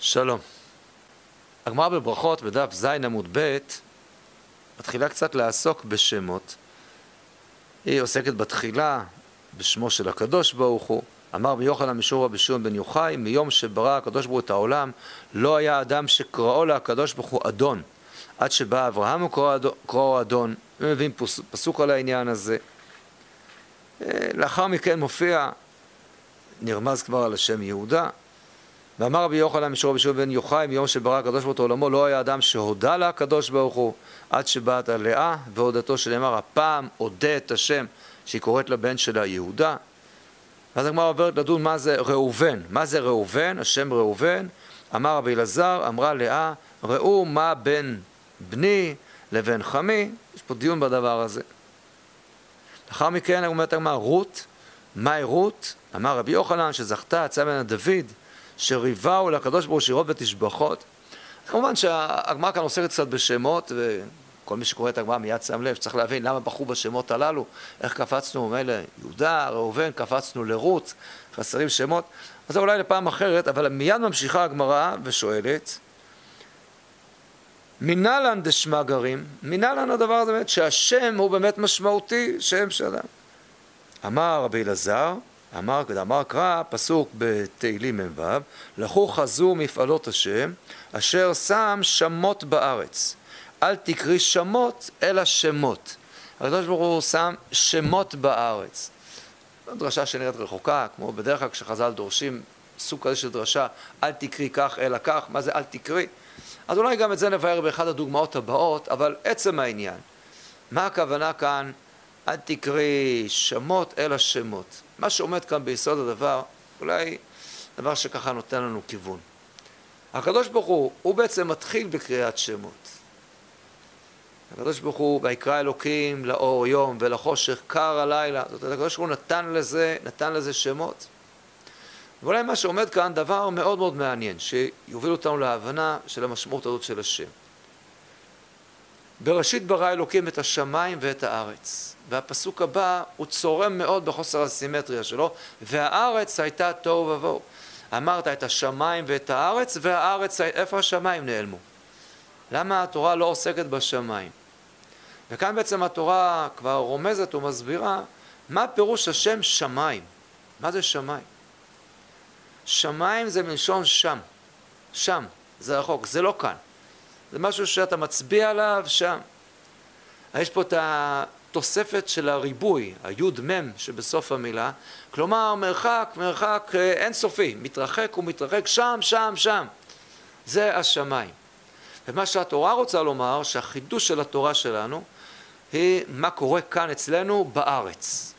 שלום. הגמרא בברכות בדף ז עמוד ב' מתחילה קצת לעסוק בשמות. היא עוסקת בתחילה בשמו של הקדוש ברוך הוא. אמר ביוחנן משום רבי שמעון בן יוחאי, מיום שברא הקדוש ברוך הוא את העולם, לא היה אדם שקראו לקדוש ברוך הוא אדון. עד שבא אברהם וקראו אדון. ומבין פסוק על העניין הזה. אה, לאחר מכן מופיע, נרמז כבר על השם יהודה, ואמר רבי יוחנן משור רבי בן יוחאי מיום שברא הקדוש ברוך הוא עולמו לא היה אדם שהודה לה הקדוש ברוך הוא עד שבאת לאה והודתו שנאמר הפעם אודה את השם שהיא קוראת לבן שלה יהודה. ואז הגמרא עוברת לדון מה זה ראובן. מה זה ראובן? השם ראובן. אמר רבי אלעזר אמרה לאה ראו מה בין בני לבין חמי. יש פה דיון בדבר הזה. לאחר מכן אומרת הגמרא רות מהי רות? אמר רבי יוחנן שזכתה ממנה דוד שריבהו לקדוש ברוך הוא שירות ותשבחות. כמובן שהגמרא כאן עוסקת קצת בשמות, וכל מי שקורא את הגמרא מיד שם לב שצריך להבין למה בחרו בשמות הללו, איך קפצנו מילא יהודה, ראובן, קפצנו לרות, חסרים שמות, אז זה אולי לפעם אחרת, אבל מיד ממשיכה הגמרא ושואלת, מנהלן דשמא גרים, מנהלן הדבר הזה באמת, שהשם הוא באמת משמעותי, שם של אדם. אמר רבי אלעזר, אמר, אמר קרא פסוק בתהילים מ"ו, לכו חזו מפעלות השם, אשר שם שמות בארץ. אל תקרי שמות, אלא שמות. הקדוש ברוך הוא שם שמות בארץ. זו דרשה שנראית רחוקה, כמו בדרך כלל כשחז"ל דורשים סוג כזה של דרשה, אל תקרי כך אלא כך, מה זה אל תקרי? אז אולי גם את זה נבהר באחת הדוגמאות הבאות, אבל עצם העניין, מה הכוונה כאן אל תקרי שמות אלא שמות. מה שעומד כאן ביסוד הדבר, אולי דבר שככה נותן לנו כיוון. הקדוש ברוך הוא, הוא בעצם מתחיל בקריאת שמות. הקדוש ברוך הוא, ויקרא אלוקים לאור יום ולחושך קר הלילה, זאת אומרת, הקדוש ברוך הוא נתן לזה, נתן לזה שמות. ואולי מה שעומד כאן דבר מאוד מאוד מעניין, שיוביל אותנו להבנה של המשמעות הזאת של השם. בראשית ברא אלוקים את השמיים ואת הארץ. והפסוק הבא הוא צורם מאוד בחוסר הסימטריה שלו, והארץ הייתה תוהו ובוהו. אמרת את השמיים ואת הארץ, והארץ, איפה השמיים נעלמו? למה התורה לא עוסקת בשמיים? וכאן בעצם התורה כבר רומזת ומסבירה מה פירוש השם שמיים. מה זה שמיים? שמיים זה מלשון שם. שם, זה רחוק, זה לא כאן. זה משהו שאתה מצביע עליו שם. יש פה את התוספת של הריבוי, היוד מם שבסוף המילה, כלומר מרחק, מרחק אה, אינסופי, מתרחק ומתרחק שם, שם, שם. זה השמיים. ומה שהתורה רוצה לומר, שהחידוש של התורה שלנו, היא מה קורה כאן אצלנו בארץ.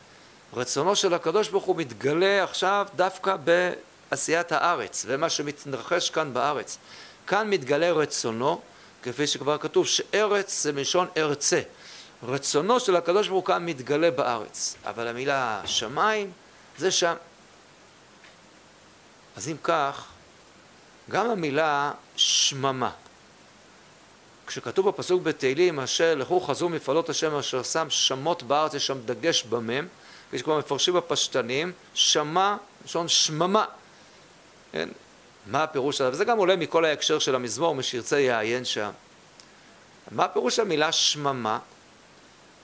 רצונו של הקדוש ברוך הוא מתגלה עכשיו דווקא בעשיית הארץ, ומה שמתרחש כאן בארץ. כאן מתגלה רצונו, כפי שכבר כתוב, שארץ זה מלשון ארצה. רצונו של הקדוש ברוך הוא מתגלה בארץ, אבל המילה שמיים זה שם. אז אם כך, גם המילה שממה. כשכתוב בפסוק בתהילים, אשר לכו חזו מפעלות השם אשר שם שמות בארץ, יש שם דגש במם, כפי שכבר מפרשים בפשטנים, שמע, לשון שממה. כן? מה הפירוש שלה? וזה גם עולה מכל ההקשר של המזמור, מי שירצה יעיין שם. מה הפירוש המילה שממה?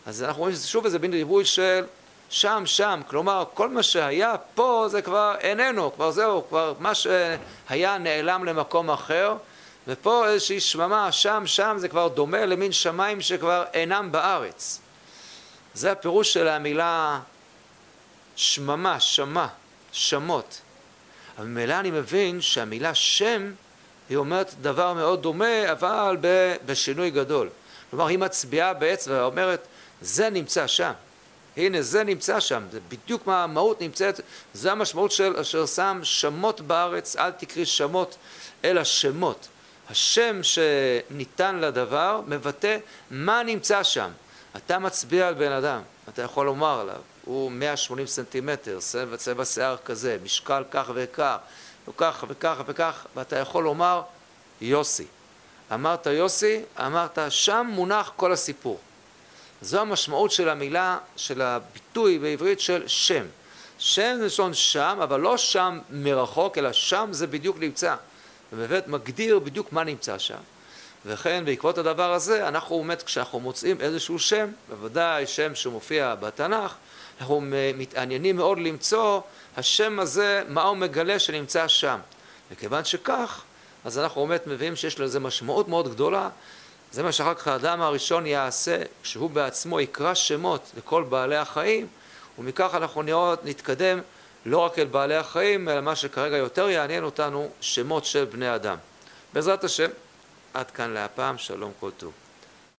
אז אנחנו רואים ששוב איזה מין ריבוי של שם, שם, כלומר כל מה שהיה פה זה כבר איננו, כבר זהו, כבר מה שהיה נעלם למקום אחר ופה איזושהי שממה, שם, שם זה כבר דומה למין שמיים שכבר אינם בארץ. זה הפירוש של המילה שממה, שמה, שמות. אבל ממילא אני מבין שהמילה שם היא אומרת דבר מאוד דומה אבל בשינוי גדול. כלומר היא מצביעה באצבע ואומרת זה נמצא שם. הנה זה נמצא שם, זה בדיוק מה המהות נמצאת, זה המשמעות של אשר שם שמות בארץ, אל תקריא שמות אלא שמות. השם שניתן לדבר מבטא מה נמצא שם. אתה מצביע על בן אדם, אתה יכול לומר עליו, הוא 180 סנטימטר, צבע שיער כזה, משקל כך וכך, וכך וכך וכך, ואתה יכול לומר יוסי. אמרת יוסי, אמרת שם מונח כל הסיפור. זו המשמעות של המילה, של הביטוי בעברית של שם. שם זה לשון שם, אבל לא שם מרחוק, אלא שם זה בדיוק נמצא. ובאמת מגדיר בדיוק מה נמצא שם. וכן בעקבות הדבר הזה, אנחנו באמת כשאנחנו מוצאים איזשהו שם, בוודאי שם שמופיע בתנ"ך, אנחנו מתעניינים מאוד למצוא השם הזה, מה הוא מגלה שנמצא שם. וכיוון שכך, אז אנחנו באמת מביאים שיש לזה משמעות מאוד גדולה. זה מה שאחר כך האדם הראשון יעשה, כשהוא בעצמו יקרא שמות לכל בעלי החיים, ומכך אנחנו נראות, נתקדם לא רק אל בעלי החיים, אלא מה שכרגע יותר יעניין אותנו, שמות של בני אדם. בעזרת השם, עד כאן להפעם, שלום כל טוב.